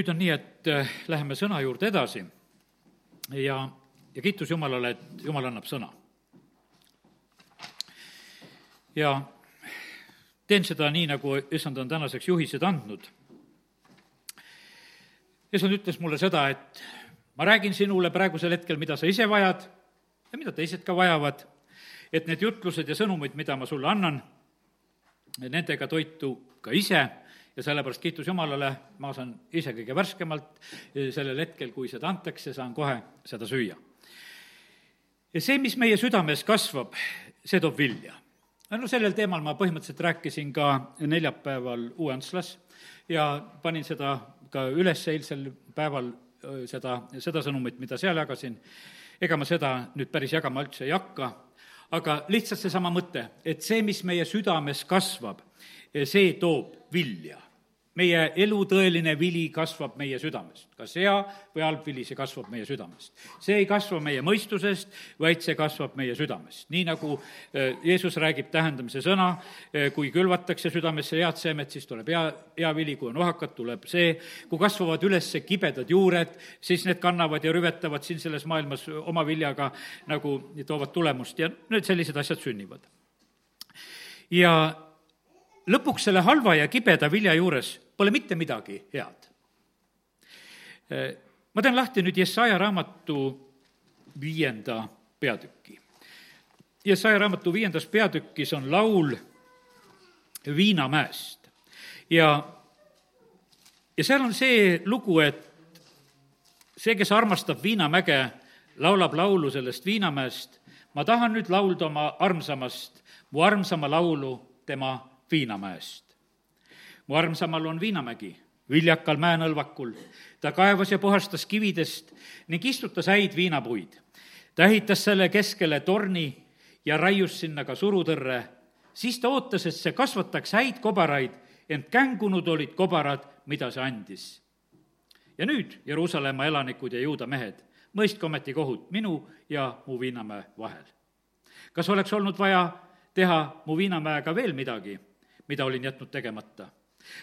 nüüd on nii, et äh, läheme sõna juurde edasi ja, ja kiitus Jumalale, et Jumal annab sõna. ja teen seda nii, nagu issand on tänaseks juhised andnud. issand ütles mulle seda, et ma räägin sinule praegusel hetkel, mida sa ise vajad ja mida teised ka vajavad, et need jutlused ja sõnumid, mida ma sulle annan, nendega toitu ka ise ja sellepärast kiitus Jumalale, ma saan ise kõige värskemalt sellel hetkel, kui seda antakse, saan kohe seda süüa. ja see, mis meie südames kasvab, see toob vilja. no sellel teemal ma põhimõtteliselt rääkisin ka neljapäeval Uuentslas ja panin seda ka üles eilsel päeval, seda, seda sõnumit, mida seal jagasin, ega ma seda nüüd päris jagama üldse ei hakka, aga lihtsalt seesama mõte, et see, mis meie südames kasvab, see toob vilja meie elu tõeline vili kasvab meie südamest. kas hea või halb vili, see kasvab meie südamest. see ei kasva meie mõistusest, vaid see kasvab meie südamest. nii nagu äh, Jeesus räägib tähendamise sõna, äh, kui külvatakse südamesse head seemet, siis tuleb hea, hea vili, kui on ohakad, tuleb see, kui kasvavad üles kibedad juured, siis need kannavad ja rüvetavad siin selles maailmas oma viljaga nagu toovad tulemust ja need sellised asjad sünnivad. ja lõpuks selle halva ja kibeda vilja juures pole mitte midagi head. ma teen lahti nüüd Jesaja raamatu viienda peatüki. Jesaja raamatu viiendas peatükis on laul Viinamäest ja, ja seal on see lugu, et see, kes armastab Viinamäge, laulab laulu sellest Viinamäest, ma tahan nüüd laulda oma armsamast, mu armsama laulu tema Viinamäest mu armsamal on Viinamägi, viljakal mäenõlvakul. ta kaevas ja puhastas kividest ning istutas häid viinapuid. ta ehitas selle keskele torni ja raius sinna ka surutõrre. siis ta ootas, et see kasvataks häid kobaraid, ent kängunud olid kobarad, mida see andis. ja nüüd, Jeruusalemma elanikud ja juuda mehed, mõistke ometi kohut minu ja mu Viinamäe vahel. kas oleks olnud vaja teha mu Viinamäega veel midagi, mida olin jätnud tegemata?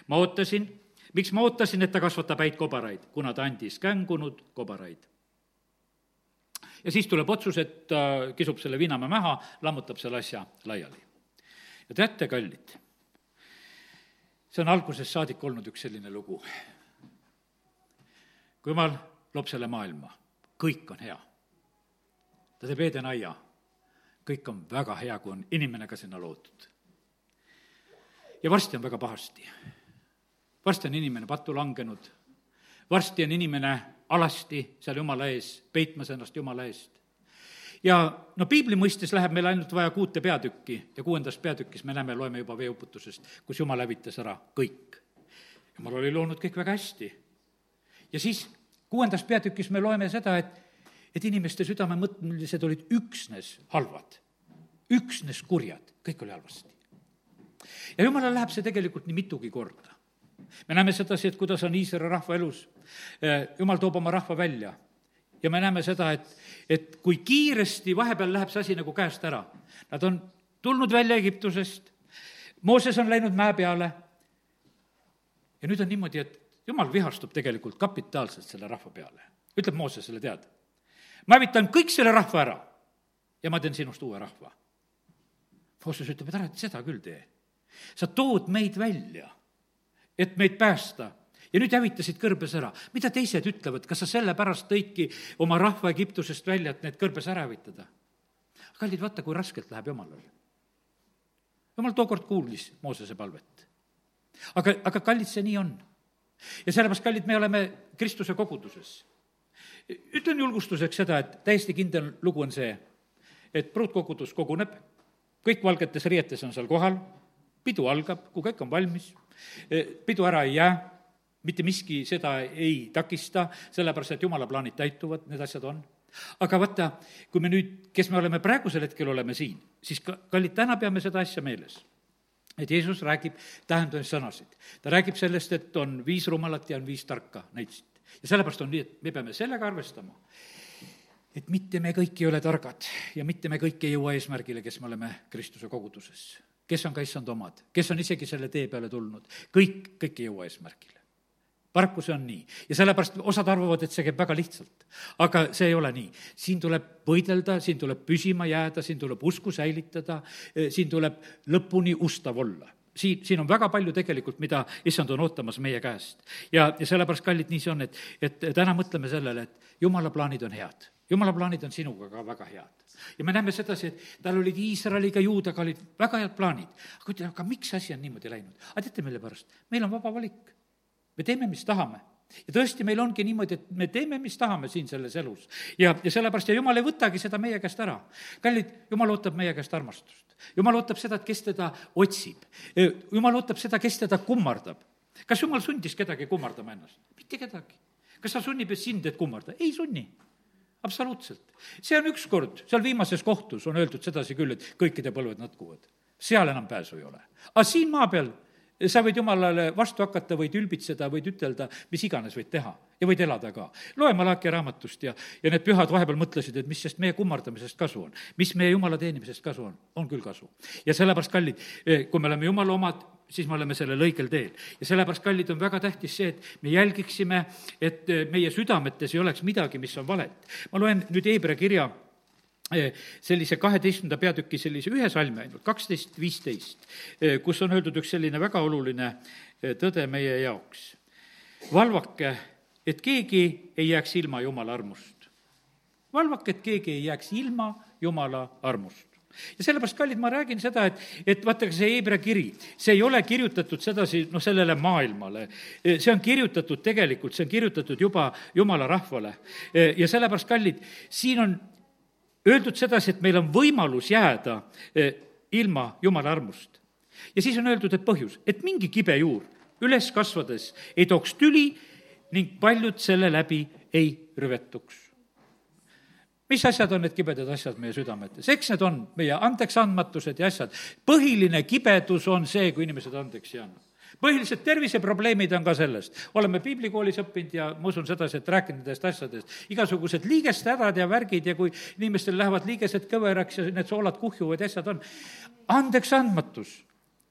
Ma ootasin, miks ma ootasin, et ta kasvatab häid kobaraid, kuna ta andis kängunud kobaraid. ja siis tuleb otsus, et ta kisub selle viinamäe maha, lammutab selle asja laiali. ja teate, kallid, see on algusest saadik olnud üks selline lugu. kui jumal loob selle maailma, kõik on hea. ta teeb Edenaia, kõik on väga hea, kui on inimene ka sinna loodud ja varsti on väga pahasti. varsti on inimene pattu langenud, varsti on inimene alasti seal Jumala ees, peitmas ennast Jumala eest. ja no piibli mõistes läheb meil ainult vaja kuute peatükki ja kuuendas peatükis me näeme, loeme juba veeuputusest, kus Jumal hävitas ära kõik. Jumal oli loonud kõik väga hästi. ja siis kuuendas peatükis me loeme seda, et, et inimeste südamemõtmelised olid üksnes halvad, üksnes kurjad, kõik oli halvasti ja jumalal läheb see tegelikult nii mitugi korda. me näeme sedasi, et kuidas on Iisraeli rahva elus. Eh, jumal toob oma rahva välja ja me näeme seda, et, et kui kiiresti vahepeal läheb see asi nagu käest ära. Nad on tulnud välja Egiptusest, Mooses on läinud mäe peale ja nüüd on niimoodi, et jumal vihastub tegelikult kapitaalselt selle rahva peale. ütleb Moosesele, tead, ma hävitan kõik selle rahva ära ja ma teen sinust uue rahva. Mooses ütleb, et ära seda küll tee sa tood meid välja, et meid päästa ja nüüd hävitasid kõrbes ära. mida teised ütlevad, kas sa sellepärast tõidki oma rahva Egiptusest välja, et need kõrbes ära hävitada? kallid, vaata, kui raskelt läheb Jumalal. Jumal tookord kuulis Moosese palvet. aga, aga kallid, see nii on. ja sellepärast, kallid, me oleme Kristuse koguduses. ütlen julgustuseks seda, et täiesti kindel lugu on see, et pruutkogudus koguneb, kõik valgetes riietes on seal kohal pidu algab, kui kõik on valmis, eh, pidu ära ei jää, mitte miski seda ei takista, sellepärast et jumala plaanid täituvad, need asjad on. aga vaata, kui me nüüd, kes me oleme praegusel hetkel, oleme siin, siis ka, kallid, täna peame seda asja meeles et Jeesus räägib tähendamissõnasid. ta räägib sellest, et on viis rumalat ja on viis tarka näitsit. ja sellepärast on nii, et me peame sellega arvestama, et mitte me kõik ei ole targad ja mitte me kõik ei jõua eesmärgile, kes me oleme Kristuse koguduses kes on ka issand omad, kes on isegi selle tee peale tulnud, kõik, kõik ei jõua eesmärgile. paraku see on nii ja sellepärast osad arvavad, et see käib väga lihtsalt. aga see ei ole nii. siin tuleb võidelda, siin tuleb püsima jääda, siin tuleb usku säilitada, siin tuleb lõpuni ustav olla siin, siin on väga palju tegelikult, mida issand on ootamas meie käest. ja, ja sellepärast, kallid, nii see on, et, et täna mõtleme sellele, et jumala plaanid on head. Jumala plaanid on sinuga ka väga head. ja me näeme sedasi, et tal olid Iisraeliga, juudaga olid väga head plaanid. aga ütleme, aga miks asi on niimoodi läinud? aga teate, mille pärast? meil on vaba valik. me teeme, mis tahame ja tõesti, meil ongi niimoodi, et me teeme, mis tahame siin selles elus. ja, ja sellepärast ja jumal ei võtagi seda meie käest ära. kallid, jumal ootab meie käest armastust. jumal ootab seda, et kes teda otsib. jumal ootab seda, kes teda kummardab. kas jumal sundis kedagi kummardama ennast? mitte kedagi. kas ta sunnib sind, et kummarda? ei sunni absoluutselt. see on ükskord, seal viimases kohtus on öeldud sedasi küll, et kõikide põlved nõtkuvad. seal enam pääsu ei ole. aga siin maa peal sa võid jumalale vastu hakata, võid ülbitseda, võid ütelda, mis iganes võid teha ja võid elada ka. loe Malachi raamatust ja, ja need pühad vahepeal mõtlesid, et mis sest meie kummardamisest kasu on, mis meie jumala teenimisest kasu on, on küll kasu. ja sellepärast, kallid, eh, kui me oleme jumala omad, siis me oleme sellel õigel teel. ja sellepärast, kallid, on väga tähtis see, et me jälgiksime, et eh, meie südametes ei oleks midagi, mis on valet. ma loen nüüd Hebra kirja Eh, sellise kaheteistkümnenda peatüki sellise ühe salmi ainult, kaksteist, viisteist, eh, kus on öeldud üks selline väga oluline tõde meie jaoks. valvake, et keegi ei jääks ilma Jumala armust. valvake, et keegi ei jääks ilma Jumala armust ja sellepärast, kallid, ma räägin seda, et, et vaata, see Hebra kiri, see ei ole kirjutatud sedasi, noh, sellele maailmale. see on kirjutatud tegelikult, see on kirjutatud juba jumala rahvale. ja sellepärast, kallid, siin on öeldud sedasi, et meil on võimalus jääda eh, ilma jumala armust. ja siis on öeldud, et põhjus, et mingi kibe juur üles kasvades ei tooks tüli ning paljud selle läbi ei rüvetuks mis asjad on need kibedad asjad meie südametes? eks need on meie andeksandmatused ja asjad. põhiline kibedus on see, kui inimesed andeks ei anna põhilised terviseprobleemid on ka sellest. oleme piiblikoolis õppinud ja ma usun sedasi, et rääkinud nendest asjadest. igasugused liigeste hädad ja värgid ja kui inimestel lähevad liigesed kõveraks ja need soolad kuhjuvad ja asjad on. andeksandmatus,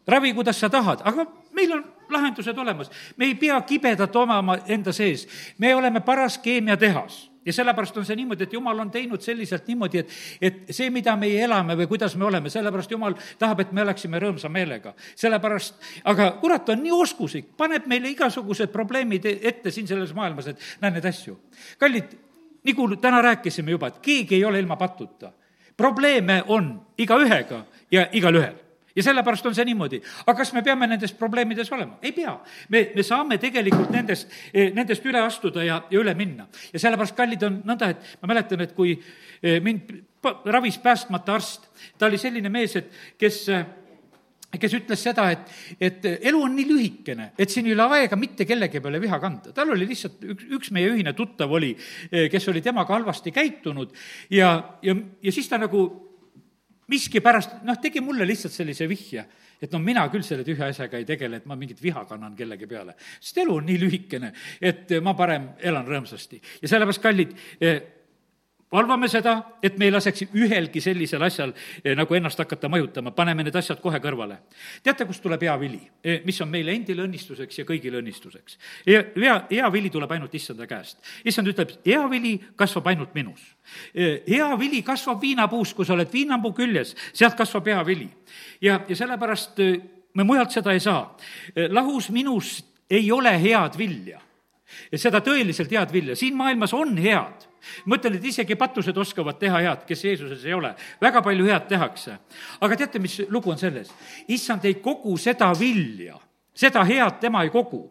ravi, kuidas sa tahad, aga meil on lahendused olemas. me ei pea kibedat omama enda sees, me oleme paras keemiatehas ja sellepärast on see niimoodi, et jumal on teinud selliselt niimoodi, et, et see, mida meie elame või kuidas me oleme, sellepärast jumal tahab, et me elaksime rõõmsa meelega. sellepärast, aga kurat on nii oskuslik, paneb meile igasugused probleemid ette siin selles maailmas, et näe neid asju. kallid, nagu täna rääkisime juba, et keegi ei ole ilma patuta. probleeme on igaühega ja igalühel ja sellepärast on see niimoodi. aga kas me peame nendes probleemides olema? ei pea. me, me saame tegelikult nendest, eh, nendest üle astuda ja, ja üle minna. ja sellepärast, kallid, on nõnda, et ma mäletan, et kui eh, mind ravis päästmata arst, ta oli selline mees, et kes eh, kes ütles seda, et, et elu on nii lühikene, et siin ei ole aega mitte kellegi peale viha kanda. tal oli lihtsalt üks, üks meie ühine tuttav oli, kes oli temaga halvasti käitunud ja, ja, ja siis ta nagu miskipärast, noh, tegi mulle lihtsalt sellise vihje, et no mina küll selle tühja asjaga ei tegele, et ma mingit viha kannan kellegi peale. sest elu on nii lühikene, et ma parem elan rõõmsasti. ja sellepärast, kallid, eh, valvame seda, et me ei laseks ühelgi sellisel asjal eh, nagu ennast hakata mõjutama, paneme need asjad kohe kõrvale. teate, kust tuleb hea vili, eh, mis on meile endile õnnistuseks ja kõigile õnnistuseks? hea, hea vili tuleb ainult issanda käest. issand ütleb, hea vili kasvab ainult minus. Eh, hea vili kasvab viinapuus, kui sa oled viinapuu küljes, sealt kasvab hea vili. ja, ja sellepärast me mujalt seda ei saa. lahus minust ei ole head vilja seda tõeliselt head vilja, siin maailmas on head. mõtlen, et isegi patused oskavad teha head, kes Jeesuses ei ole. väga palju head tehakse. aga teate, mis lugu on selles? issand ei kogu seda vilja, seda head tema ei kogu.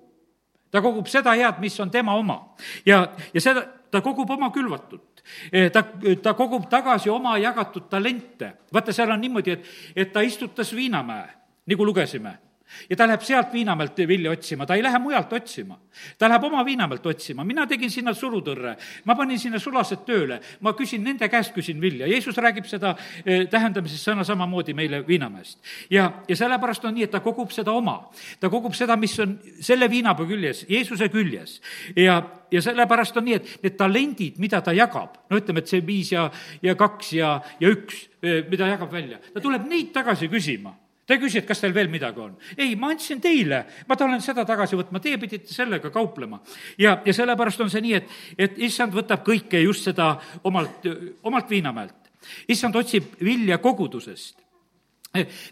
ta kogub seda head, mis on tema oma. ja, ja seda, ta kogub oma külvatut e, ta, ta kogub tagasi oma jagatud talente. vaata, seal on niimoodi, et, et ta istutas Viinamäe, nagu lugesime ja ta läheb sealt Viinamäelt vilja otsima, ta ei lähe mujalt otsima. ta läheb oma Viinamäelt otsima, mina tegin sinna surutõrre, ma panin sinna sulased tööle, ma küsin nende käest, küsin vilja. Jeesus räägib seda eh, tähendamises sõna samamoodi meile Viinamäest. ja, ja sellepärast on nii, et ta kogub seda oma. ta kogub seda, mis on selle viinapuu küljes, Jeesuse küljes. ja, ja sellepärast on nii, et need talendid, mida ta jagab, no ütleme, et see viis ja, ja kaks ja, ja üks, eh, mida jagab välja, ta tuleb neid tagasi küsima ta ei küsi, et kas teil veel midagi on. ei, ma andsin teile, ma tulen seda tagasi võtma, teie pidite sellega kauplema. ja, ja sellepärast on see nii, et, et issand võtab kõike just seda omalt, omalt viinamäelt. issand otsib vilja kogudusest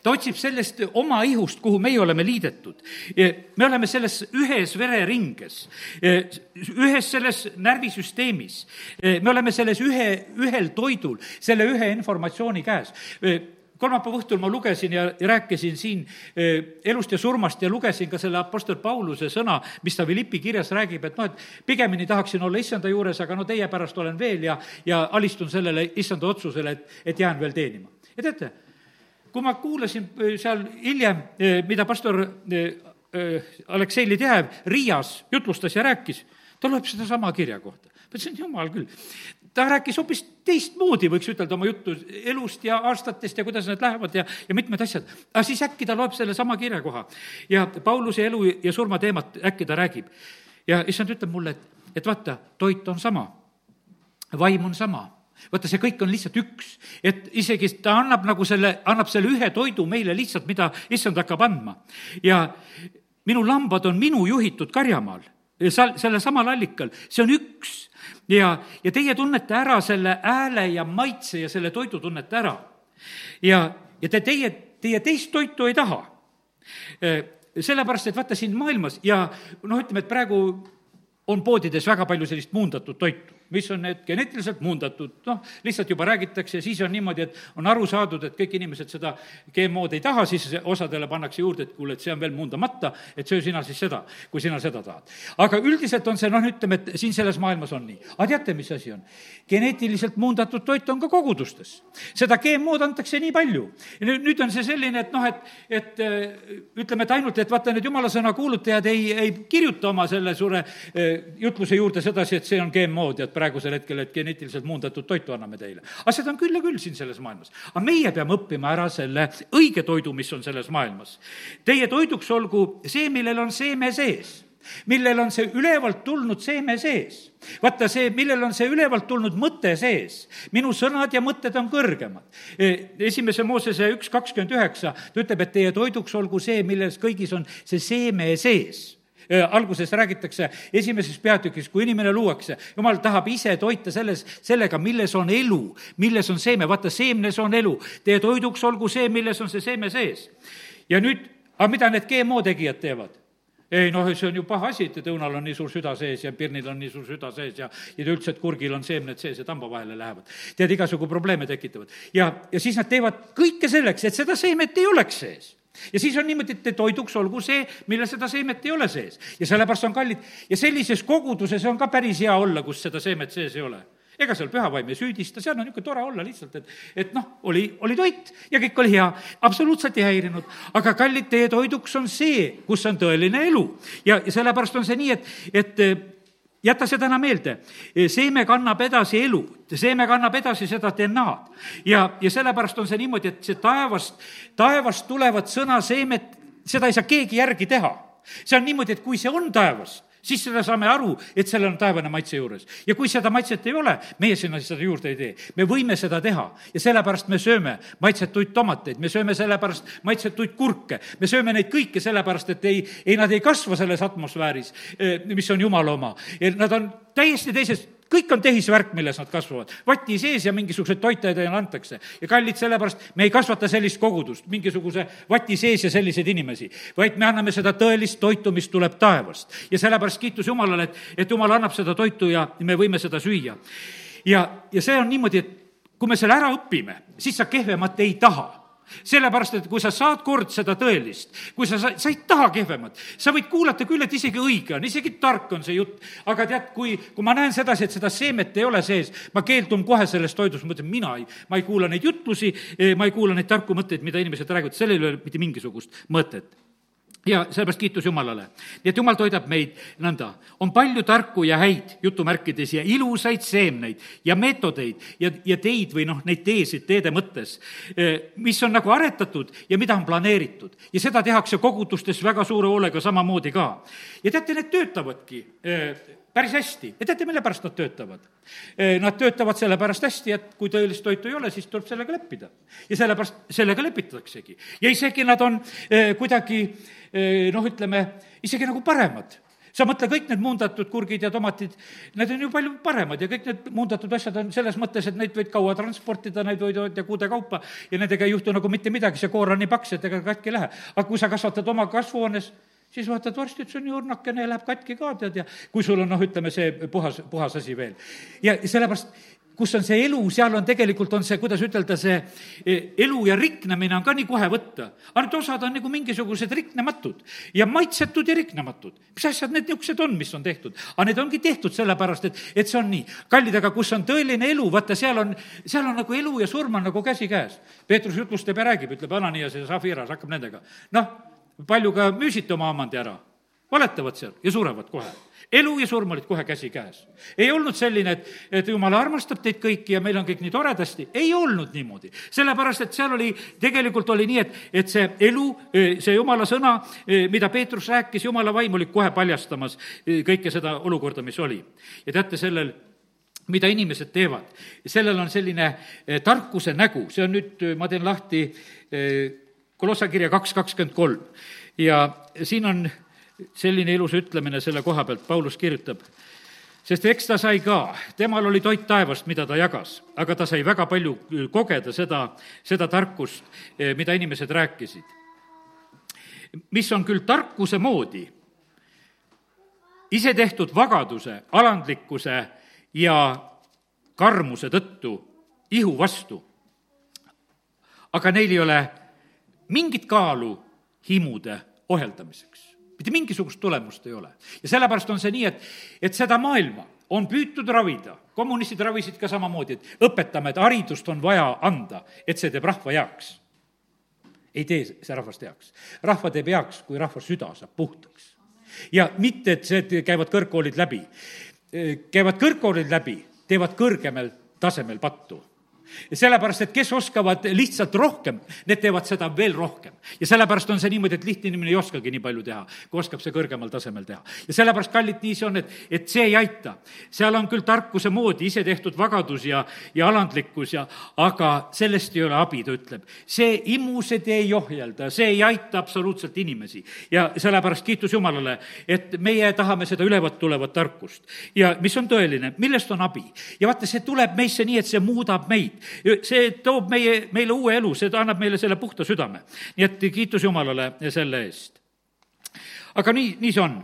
ta otsib sellest oma ihust, kuhu meie oleme liidetud. me oleme selles ühes vereringes, ühes selles närvisüsteemis. me oleme selles ühe, ühel toidul, selle ühe informatsiooni käes kolmapäeva õhtul ma lugesin ja rääkisin siin elust ja surmast ja lugesin ka selle Apostel Pauluse sõna, mis ta Philippi kirjas räägib, et noh, et pigemini tahaksin olla issanda juures, aga no teie pärast olen veel ja, ja alistun sellele issanda otsusele, et, et jään veel teenima. ja teate, kui ma kuulasin äh, seal hiljem, äh, mida pastor Aleksei Ledejev Riias jutlustas ja rääkis, ta loeb sedasama kirja kohta. ma ütlesin, jumal küll, ta rääkis hoopis teistmoodi, võiks ütelda, oma juttu elust ja aastatest ja kuidas need lähevad ja, ja mitmed asjad. aga siis äkki ta loeb sellesama kirjakoha ja Pauluse elu ja surma teemat äkki ta räägib. ja issand ütleb mulle, et, et vaata, toit on sama, vaim on sama vaata, see kõik on lihtsalt üks, et isegi ta annab nagu selle, annab selle ühe toidu meile lihtsalt, mida issand hakkab andma. ja minu lambad on minu juhitud karjamaal, seal, sellel samal allikal, see on üks. ja, ja teie tunnete ära selle hääle ja maitse ja selle toidu tunnete ära. ja, ja te, teie, teie teist toitu ei taha sellepärast, et vaata siin maailmas ja noh, ütleme, et praegu on poodides väga palju sellist muundatud toitu mis on need geneetiliselt muundatud, noh, lihtsalt juba räägitakse, siis on niimoodi, et on aru saadud, et kõik inimesed seda GMO-d ei taha, siis osadele pannakse juurde, et kuule, et see on veel muundamata, et söö sina siis seda, kui sina seda tahad. aga üldiselt on see, noh, ütleme, et siin selles maailmas on nii. aga teate, mis asi on? geneetiliselt muundatud toit on ka kogudustes. seda GMO-d antakse nii palju. nüüd on see selline, et noh, et, et äh, ütleme, et ainult, et vaata, need jumala sõna kuulutajad ei, ei kirjuta oma selle suure äh, jutluse juurde sedasi, et see on GMO, tead, praegusel hetkel, et geneetiliselt muundatud toitu anname teile. aga seda on küll ja küll siin selles maailmas. aga meie peame õppima ära selle õige toidu, mis on selles maailmas. Teie toiduks olgu see, millel on seeme sees millel on see ülevalt tulnud seeme sees. vaata see, millel on see ülevalt tulnud mõte sees. minu sõnad ja mõtted on kõrgemad. E, esimese Moosese üks kakskümmend üheksa, ta ütleb, et teie toiduks olgu see, milles kõigis on see seeme sees alguses räägitakse esimeses peatükis, kui inimene luuakse, jumal tahab ise toita selles, sellega, milles on elu, milles on seeme, vaata, seemnes on elu. Teie toiduks olgu see, milles on see seeme sees. ja nüüd, aga mida need GMO tegijad teevad? ei noh, see on ju paha asi, et õunal on nii suur süda sees ja pirnil on nii suur süda sees ja, ja üldse, et kurgil on seemned sees ja tamba vahele lähevad. tead, igasugu probleeme tekitavad. ja, ja siis nad teevad kõike selleks, et seda seemet ei oleks sees ja siis on niimoodi, et toiduks olgu see, millel seda seemet ei ole sees. ja sellepärast on kallid ja sellises koguduses on ka päris hea olla, kus seda seemet sees ei ole ega seal pühavaim ei süüdista, seal on niisugune tore olla lihtsalt, et, et noh, oli, oli toit ja kõik oli hea, absoluutselt ei häirinud. aga kallid, teie toiduks on see, kus on tõeline elu. ja, ja sellepärast on see nii, et, et jäta see täna meelde, seeme kannab edasi elu, seeme kannab edasi seda DNA-d. ja, ja sellepärast on see niimoodi, et see taevast, taevast tulevat sõna seemet, seda ei saa keegi järgi teha. see on niimoodi, et kui see on taevast, siis seda saame aru, et sellel on taevane maitse juures. ja kui seda maitset ei ole, meie sinna seda juurde ei tee. me võime seda teha ja sellepärast me sööme maitsetuid tomateid, me sööme sellepärast maitsetuid kurke, me sööme neid kõike sellepärast, et ei, ei nad ei kasva selles atmosfääris, eh, mis on jumala oma. Nad on täiesti teises kõik on tehisvärk, milles nad kasvavad. vati sees ja mingisuguseid toitajaid neile antakse. ja kallid, sellepärast me ei kasvata sellist kogudust, mingisuguse vati sees ja selliseid inimesi, vaid me anname seda tõelist toitu, mis tuleb taevast. ja sellepärast kiitus Jumalale, et, et Jumal annab seda toitu ja me võime seda süüa. ja, ja see on niimoodi, et kui me selle ära õpime, siis sa kehvemat ei taha sellepärast, et kui sa saad kord seda tõelist, kui sa, sa, sa ei taha kehvemat, sa võid kuulata küll, et isegi õige on, isegi tark on see jutt, aga tead, kui, kui ma näen sedasi, et seda seemet ei ole sees, ma keeldun kohe sellest toidust, ma ütlen, mina ei, ma ei kuula neid jutlusi, ma ei kuula neid tarku mõtteid, mida inimesed räägivad, sellel ei ole mitte mingisugust mõtet ja sellepärast kiitus Jumalale. nii et Jumal toidab meid nõnda. on palju tarku ja häid, jutumärkides, ja ilusaid seemneid ja meetodeid ja, ja teid või noh, neid teesid teede mõttes, eh, mis on nagu aretatud ja mida on planeeritud. ja seda tehakse kogudustes väga suure hoolega samamoodi ka. ja teate, need töötavadki eh, päris hästi ja teate, mille pärast nad töötavad? Nad töötavad sellepärast hästi, et kui tõelist toitu ei ole, siis tuleb sellega leppida. ja sellepärast, sellega lepitataksegi. ja isegi nad on kuidagi noh, ütleme, isegi nagu paremad sa mõtle, kõik need muundatud kurgid ja tomatid, need on ju palju paremad ja kõik need muundatud asjad on selles mõttes, et neid võid kaua transportida, neid võid ja kuude kaupa ja nendega ei juhtu nagu mitte midagi, see koor on nii paks, et ega katki ei lähe. aga kui sa kasvatad oma kasvuhoones, siis vaatad varsti, see on nii õrnakene ja läheb katki ka, tead, ja kui sul on noh, ütleme see puhas, puhas asi veel. ja sellepärast kus on see elu, seal on tegelikult, on see, kuidas ütelda, see e, elu ja riknemine on ka nii kohe võtta. ainult osad on nagu mingisugused riknematud ja maitsetud ja riknematud. mis asjad need niisugused on, mis on tehtud? aga need ongi tehtud sellepärast, et, et see on nii. kallid, aga kus on tõeline elu, vaata, seal on, seal on nagu elu ja surm on nagu käsikäes. Peetrus jutlustab ja räägib, ütleb Ananias ja Zafiras, hakkab nendega. noh, palju ka müüsite oma omandi ära, valetavad seal ja surevad kohe elu ja surm olid kohe käsikäes. ei olnud selline, et, et jumal armastab teid kõiki ja meil on kõik nii toredasti, ei olnud niimoodi. sellepärast, et seal oli, tegelikult oli nii, et, et see elu, see jumala sõna, mida Peetrus rääkis, jumala vaim oli kohe paljastamas kõike seda olukorda, mis oli. ja teate, sellel mida inimesed teevad. sellel on selline tarkuse nägu, see on nüüd, ma teen lahti Kolossa kirja kaks kakskümmend kolm. Ja siin on selline ilus ütlemine selle koha pealt, Paulus kirjutab, sest eks ta sai ka, temal oli toit taevast, mida ta jagas, aga ta sai väga palju kogeda seda, seda tarkust, eh, mida inimesed rääkisid. mis on küll tarkuse moodi, isetehtud vagaduse, alandlikkuse ja karmuse tõttu ihu vastu. aga neil ei ole mingit kaalu himude ohjeldamiseks mitte mingisugust tulemust ei ole. ja sellepärast on see nii, et, et seda maailma on püütud ravida, kommunistid ravisid ka samamoodi, et õpetame, et haridust on vaja anda, et see teeb rahva heaks. ei tee see rahvast heaks. rahva teeb heaks, kui rahva süda saab puhtaks. ja mitte, et see, käivad kõrgkoolid läbi. käivad kõrgkoolid läbi, teevad kõrgemal tasemel pattu sellepärast, et kes oskavad lihtsalt rohkem, need teevad seda veel rohkem. ja sellepärast on see niimoodi, et lihtne inimene ei oskagi nii palju teha, kui oskab see kõrgemal tasemel teha. ja sellepärast, kallid, nii see on, et, et see ei aita. seal on küll tarkuse moodi isetehtud vagadus ja, ja alandlikkus ja, aga sellest ei ole abi, ta ütleb. see imused ei ohjelda, see ei aita absoluutselt inimesi. ja sellepärast kiitus Jumalale, et meie tahame seda ülevat tulevat tarkust. ja mis on tõeline, millest on abi? ja vaata, see tuleb meisse nii, et see muudab meid see toob meie, meile uue elu, see annab meile selle puhta südame. nii et kiitus Jumalale selle eest. aga nii, nii see on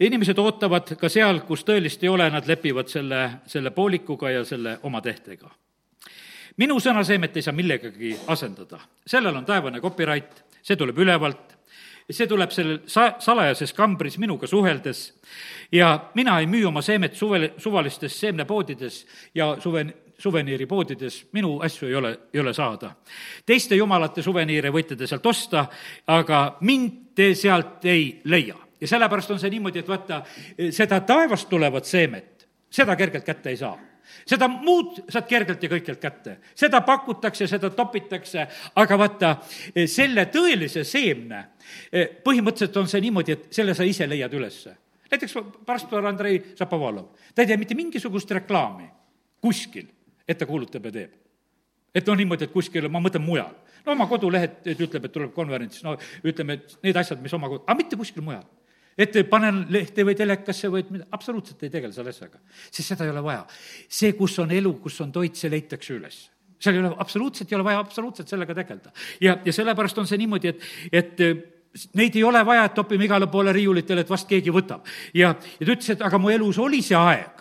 inimesed ootavad ka seal, kus tõelist ei ole, nad lepivad selle, selle poolikuga ja selle oma tehtega. minu sõnaseemet ei saa millegagi asendada, sellel on taevane copyright, see tuleb ülevalt, see tuleb sellel sa-, salajases kambris minuga suheldes ja mina ei müü oma seemet suvel, suvalistes seemnepoodides ja suve, suveniiripoodides minu asju ei ole, ei ole saada. teiste jumalate suveniire võite te sealt osta, aga mind te sealt ei leia. ja sellepärast on see niimoodi, et vaata, seda taevast tulevat seemet, seda kergelt kätte ei saa seda muud saad kergelt ja kõikjalt kätte. seda pakutakse, seda topitakse, aga vaata, selle tõelise seemne, põhimõtteliselt on see niimoodi, et selle sa ise leiad ülesse. näiteks pastor Andrei Šapovalov, ta ei tee mitte mingisugust reklaami kuskil et ta kuulutab ja teeb. et noh, niimoodi, et kuskil, ma mõtlen mujal. no oma koduleht ütleb, et tuleb konverents, no ütleme, et need asjad, mis oma, aga mitte kuskil mujal et panen lehte või telekasse või et mida, absoluutselt ei tegele selle asjaga. sest seda ei ole vaja. see, kus on elu, kus on toit, see leitakse üles. seal ei ole, absoluutselt ei ole vaja absoluutselt sellega tegeleda. ja, ja sellepärast on see niimoodi, et, et neid ei ole vaja, et topime igale poole riiulitele, et vast keegi võtab. ja, ja ta ütles, et aga mu elus oli see aeg,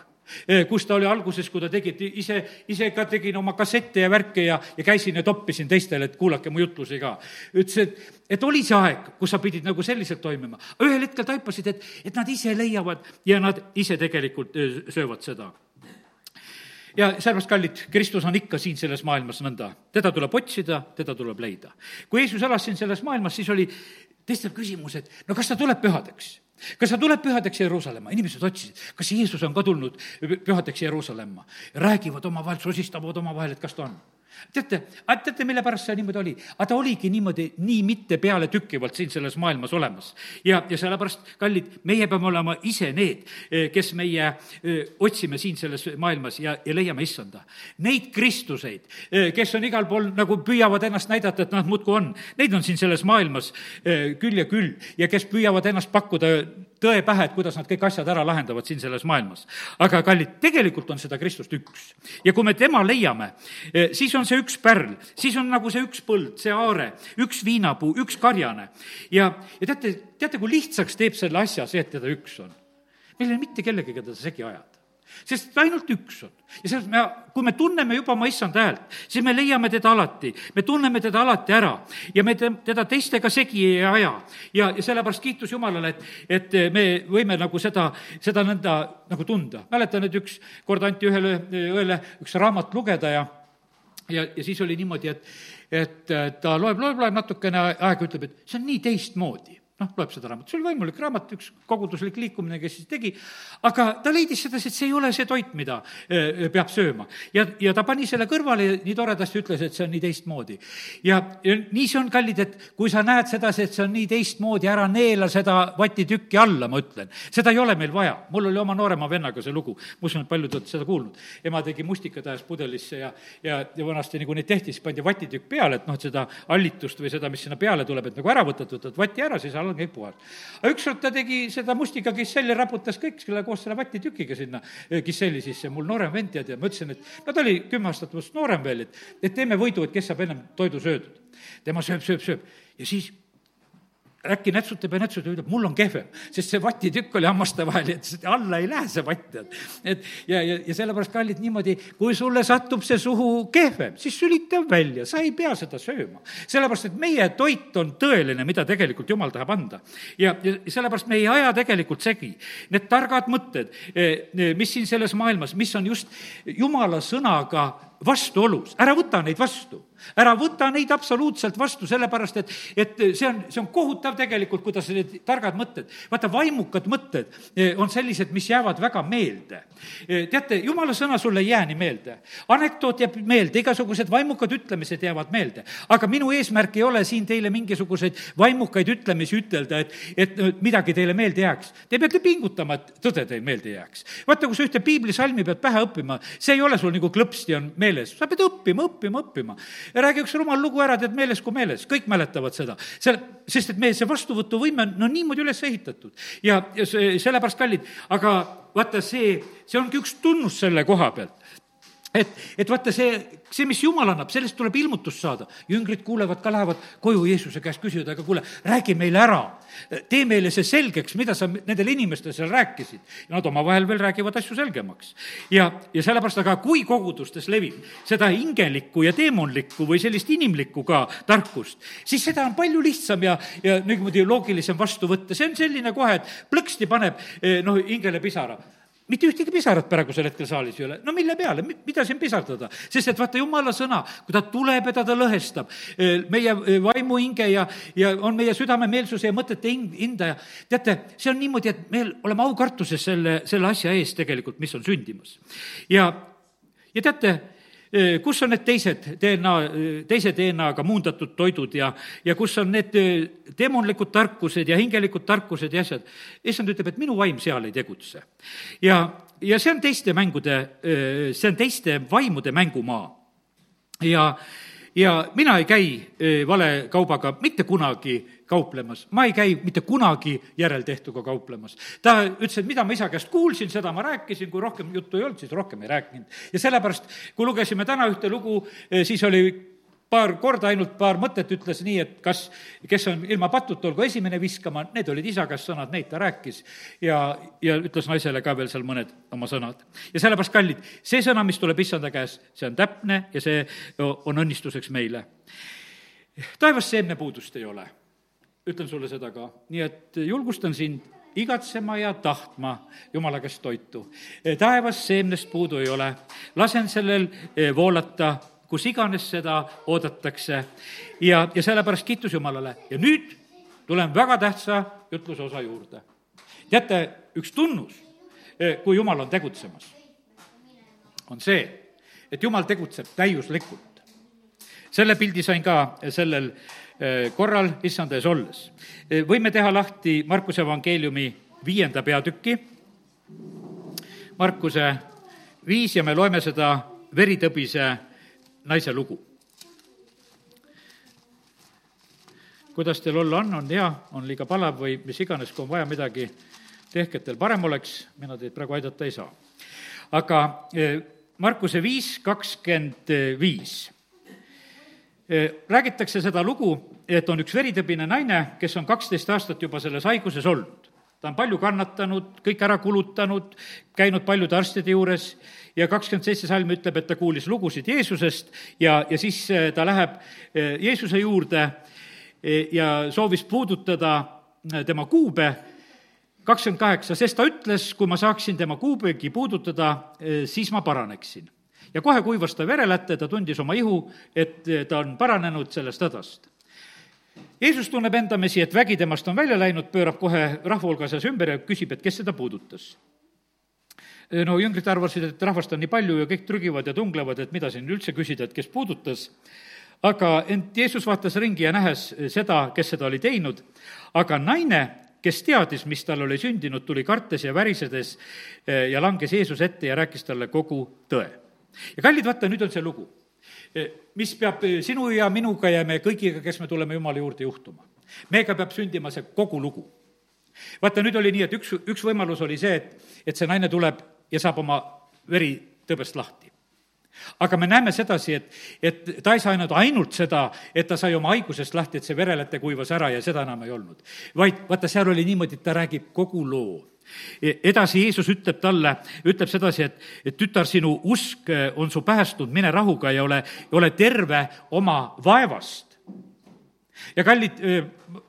kus ta oli alguses, kui ta tegi, et ise, ise ka tegin oma kassette ja värke ja, ja käisin ja toppisin teistele, et kuulake mu jutlusi ka. ütles, et, et oli see aeg, kus sa pidid nagu selliselt toimima. ühel hetkel taipasid, et, et nad ise leiavad ja nad ise tegelikult söövad seda ja sellepärast, kallid, Kristus on ikka siin selles maailmas nõnda. teda tuleb otsida, teda tuleb leida. kui Jeesus elas siin selles maailmas, siis oli teistel küsimus, et no kas ta tuleb pühadeks kas ta tuleb pühadeks Jeruusalemma? inimesed otsisid, kas Jeesus on ka tulnud pühadeks Jeruusalemma. räägivad omavahel, sosistavad omavahel, et kas ta on. Teate, teate, mille pärast see niimoodi oli? aga ta oligi niimoodi nii mitte pealetükkivalt siin selles maailmas olemas. ja, ja sellepärast, kallid, meie peame olema ise need, eh, kes meie öö, eh, otsime siin selles maailmas ja, ja leiame issanda. Neid Kristuseid, eh, kes on igal pool nagu püüavad ennast näidata, et nad muudkui on, neid on siin selles maailmas öö, küll ja küll ja kes püüavad ennast pakkuda tõe pähe, et kuidas nad kõik asjad ära lahendavad siin selles maailmas. aga kallid, tegelikult on seda Kristust üks. ja kui me tema leiame, eh, siis on see üks pärl, siis on nagu see üks põld, see aare, üks viinapuu, üks karjane. ja, ja teate, teate, kui lihtsaks teeb selle asja see, et teda üks on? meil ei ole mitte kellegagi teda segi ajada sest ainult üks on. ja selles me, kui me tunneme juba oma issanda häält, siis me leiame teda alati, me tunneme teda alati ära ja me teda teistega segi ei aja. ja, ja sellepärast kiitus Jumalale, et, et me võime nagu seda, seda nõnda nagu tunda. mäletan, et üks kord anti ühele õele üks raamat lugeda ja ja, ja siis oli niimoodi, et, et ta loeb, loeb, loeb natukene aega, ütleb, et see on nii teistmoodi noh, loeb seda raamatut, see oli vaimulik raamat, üks koguduslik liikumine, kes siis tegi, aga ta leidis sedasi, et see ei ole see toit, mida äh, peab sööma. ja, ja ta pani selle kõrvale ja nii toredasti ütles, et see on nii teistmoodi. ja, ja nii see on, kallid, et kui sa näed sedasi, et see on nii teistmoodi, ära neela seda vatitükki alla, ma ütlen. seda ei ole meil vaja. mul oli oma noorema vennaga see lugu, ma usun, et paljud olete seda kuulnud. ema tegi mustikad ajas pudelisse ja, ja, ja vanasti nagu neid tehti, siis pandi vatitükk peale, et noh, et seda allitust või seda, mis sinna peale tuleb, et nagu ära võtad, võtad vati ära, siis all on kõik puhas. aga ükskord ta tegi seda mustiga kisselli, raputas kõik selle koos selle vatitükiga sinna eh, kisselli sisse, mul noorem vend tead ja ma ütlesin, et no ta oli kümme aastat minust noorem veel, et, et teeme võidu, et kes saab ennem toidu söödud. tema sööb, sööb, sööb ja siis äkki nätsutab ja nätsutab ja ütleb, mul on kehvem, sest see vatitükk oli hammaste vahel et alla ei lähe see vatt, tead. et ja, ja, ja sellepärast, kallid, niimoodi, kui sulle satub see suhu kehvem, siis sülita välja, sa ei pea seda sööma. sellepärast, et meie toit on tõeline, mida tegelikult Jumal tahab anda. ja, ja sellepärast me ei aja tegelikult segi. Need targad mõtted, eh, mis siin selles maailmas, mis on just Jumala sõnaga vastuolus, ära võta neid vastu. Ära võta neid absoluutselt vastu, sellepärast et, et see on, see on kohutav tegelikult, kuidas need targad mõtted, vaata, vaimukad mõtted eh, on sellised, mis jäävad väga meelde. Eh, teate, jumala sõna sulle ei jää nii meelde. anekdoot jääb meelde, igasugused vaimukad ütlemised jäävad meelde. aga minu eesmärk ei ole siin teile mingisuguseid vaimukaid ütlemisi ütelda, et, et midagi teile meelde jääks. Te peate pingutama, et tõde teile meelde jääks. vaata, kui sa ühte piiblisalmi pead pähe õppima, see ei ole sul nagu klõpsti on meeles, sa pead õppima, õppima, õppima. Räägi üks rumal lugu ära, tead meeles kui meeles, kõik mäletavad seda. selle, sest et meie see vastuvõtuvõime on no niimoodi üles ehitatud. Ja, ja see, sellepärast kallid, aga vaata, see, see ongi üks tunnus selle koha pealt et, et vaata see, see, mis Jumal annab, sellest tuleb ilmutust saada. jüngrid kuulevad ka, lähevad koju Jeesuse käest, küsivad, aga kuule, räägi meile ära. tee meile see selgeks, mida sa nendele inimestele seal rääkisid. nad omavahel veel räägivad asju selgemaks. ja, ja sellepärast, aga kui kogudustes levib seda hingelikku ja teemonlikku või sellist inimlikku ka tarkust, siis seda on palju lihtsam ja, ja niimoodi loogilisem vastu võtta. see on selline kohe, et plõksti paneb eh, noh, hingele pisara mitte ühtegi pisarat praegusel hetkel saalis ei ole. no mille peale, mida siin pisardada? sest et vaata, jumala sõna, kui ta tuleb ja ta, ta lõhestab eh, meie eh, vaimu hinge ja, ja on meie südame meelsuse ja mõtete hindaja. teate, see on niimoodi, et me oleme aukartuses selle, selle asja ees tegelikult, mis on sündimas. ja, ja teate kus on need teised DNA, teise DNA-ga muundatud toidud ja, ja kus on need demonlikud tarkused ja hingelikud tarkused ja asjad. issand ütleb, et minu vaim seal ei tegutse. ja, ja see on teiste mängude, see on teiste vaimude mängumaa. ja, ja mina ei käi vale kaubaga mitte kunagi kauplemas, ma ei käi mitte kunagi järeltehtuga kauplemas. ta ütles, et mida ma isa käest kuulsin, seda ma rääkisin, kui rohkem juttu ei olnud, siis rohkem ei rääkinud. ja sellepärast, kui lugesime täna ühte lugu, eh, siis oli paar korda ainult paar mõtet ütles nii, et kas, kes on ilma patuta, olgu esimene viskama, need olid isa käest sõnad, neid ta rääkis. ja, ja ütles naisele ka veel seal mõned oma sõnad. ja sellepärast, kallid, see sõna, mis tuleb issanda käest, see on täpne ja see on õnnistuseks meile. taevas seemnepuudust ei ole ütlen sulle seda ka, nii et julgustan sind igatsema ja tahtma Jumala käest toitu. taevas seemnest puudu ei ole, lasen sellel eh, voolata, kus iganes seda oodatakse ja, ja sellepärast kiitus Jumalale ja nüüd tulen väga tähtsa jutluse osa juurde. teate, üks tunnus, eh, kui Jumal on tegutsemas, on see, et Jumal tegutseb täiuslikult. selle pildi sain ka sellel eh, korral issanda ees olles. Eh, võime teha lahti Markuse evangeeliumi viienda peatüki, Markuse viis ja me loeme seda veritõbise naise lugu. kuidas teil olla on, on hea, on liiga palav või mis iganes, kui on vaja midagi, tehke, et teil parem oleks, mina teid praegu aidata ei saa. aga eh, Markuse viis kakskümmend viis räägitakse seda lugu, et on üks veritõbine naine, kes on kaksteist aastat juba selles haiguses olnud. ta on palju kannatanud, kõik ära kulutanud, käinud paljude arstide juures ja kakskümmend seitse salm ütleb, et ta kuulis lugusid Jeesusest ja, ja siis ta läheb Jeesuse juurde ja soovis puudutada tema kuube, kakskümmend kaheksa, sest ta ütles, kui ma saaksin tema kuubegi puudutada, siis ma paraneksin ja kohe kuivas ta verelätte, ta tundis oma ihu, et ta on paranenud sellest hädast. Jeesus tunneb endamisi, et vägi temast on välja läinud, pöörab kohe rahva hulga seas ümber ja küsib, et kes seda puudutas. no jüngrid arvasid, et rahvast on nii palju ja kõik trügivad ja tunglevad, et mida siin üldse küsida, et kes puudutas, aga ent Jeesus vaatas ringi ja nähes seda, kes seda oli teinud, aga naine, kes teadis, mis tal oli sündinud, tuli kartes ja värisedes ja langes Jeesuse ette ja rääkis talle kogu tõe ja kallid, vaata, nüüd on see lugu, e, mis peab sinu ja minuga ja me kõigiga, kes me tuleme Jumala juurde juhtuma. meiega peab sündima see kogu lugu. vaata, nüüd oli nii, et üks, üks võimalus oli see, et, et see naine tuleb ja saab oma veri tõbest lahti aga me näeme sedasi, et, et ta ei saanud ainult seda, et ta sai oma haigusest lahti, et see vereläte kuivas ära ja seda enam ei olnud. vaid vaata, seal oli niimoodi, et ta räägib kogu loo edasi Jeesus ütleb talle, ütleb sedasi, et, et tütar, sinu usk eh, on su päästnud, mine rahuga ja ole, ole terve oma vaevast ja kallid,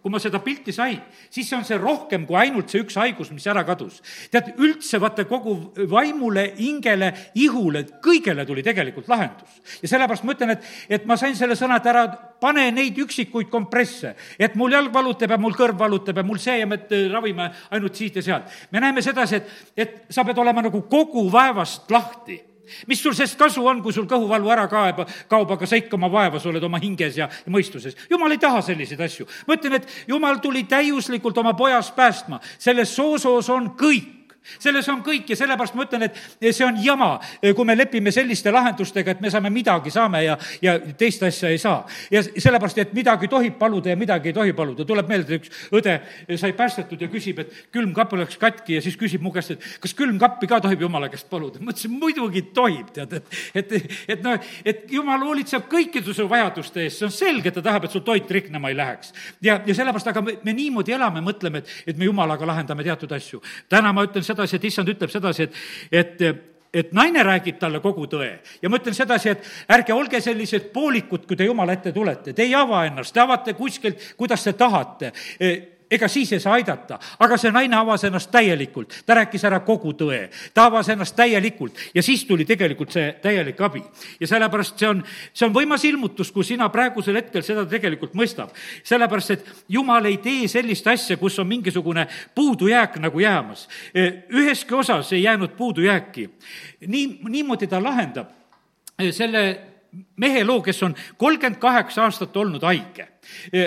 kui ma seda pilti sain, siis on see rohkem kui ainult see üks haigus, mis ära kadus. tead, üldse vaata kogu vaimule, hingele, ihule, kõigele tuli tegelikult lahendus. ja sellepärast ma ütlen, et, et ma sain selle sõna, et ära pane neid üksikuid kompresse, et mul jalg valutab ja mul kõrv valutab ja mul see ja me ravime ainult siit ja sealt. me näeme sedasi, et, et sa pead olema nagu kogu vaevast lahti mis sul sest kasu on, kui sul kõhuvalu ära kaeb, kaob, aga sa ikka oma vaevas oled oma hinges ja mõistuses. jumal ei taha selliseid asju. ma ütlen, et jumal tuli täiuslikult oma pojast päästma. selles soosoos on kõik selles on kõik ja sellepärast ma ütlen, et see on jama, kui me lepime selliste lahendustega, et me saame midagi, saame ja, ja teist asja ei saa. ja sellepärast, et midagi tohib paluda ja midagi ei tohi paluda. tuleb meelde, üks õde sai päästetud ja küsib, et külmkapp oleks katki ja siis küsib mu käest, et kas külmkappi ka tohib jumala käest paluda. ma ütlesin, muidugi tohib, tead, et, et, et noh, et jumal hoolitseb kõikide su vajaduste eest, see on selge, ta tahab, et sul toit riknema ei läheks. ja, ja sellepärast, aga me, me niimoodi elame, mõtleme, et, et me jumalaga lahendame teatud asju. täna ma ütlen seda, sedasi, et issand ütleb sedasi, et, et et naine räägib talle kogu tõe. Ja ma ütlen sedasi, et ärge olge sellised poolikud, kui te jumala ette tulete, te ei ava ennast, te avate kuskilt, kuidas te tahate ega siis ei saa aidata. aga see naine avas ennast täielikult, ta rääkis ära kogu tõe, ta avas ennast täielikult ja siis tuli tegelikult see täielik abi. ja sellepärast see on, see on võimas ilmutus, kui sina praegusel hetkel seda tegelikult mõistab. sellepärast, et jumal ei tee sellist asja, kus on mingisugune puudujääk nagu jäämas. üheski osas ei jäänud puudujääki. nii, niimoodi ta lahendab selle mehe loo, kes on kolmkümmend kaheksa aastat olnud haige.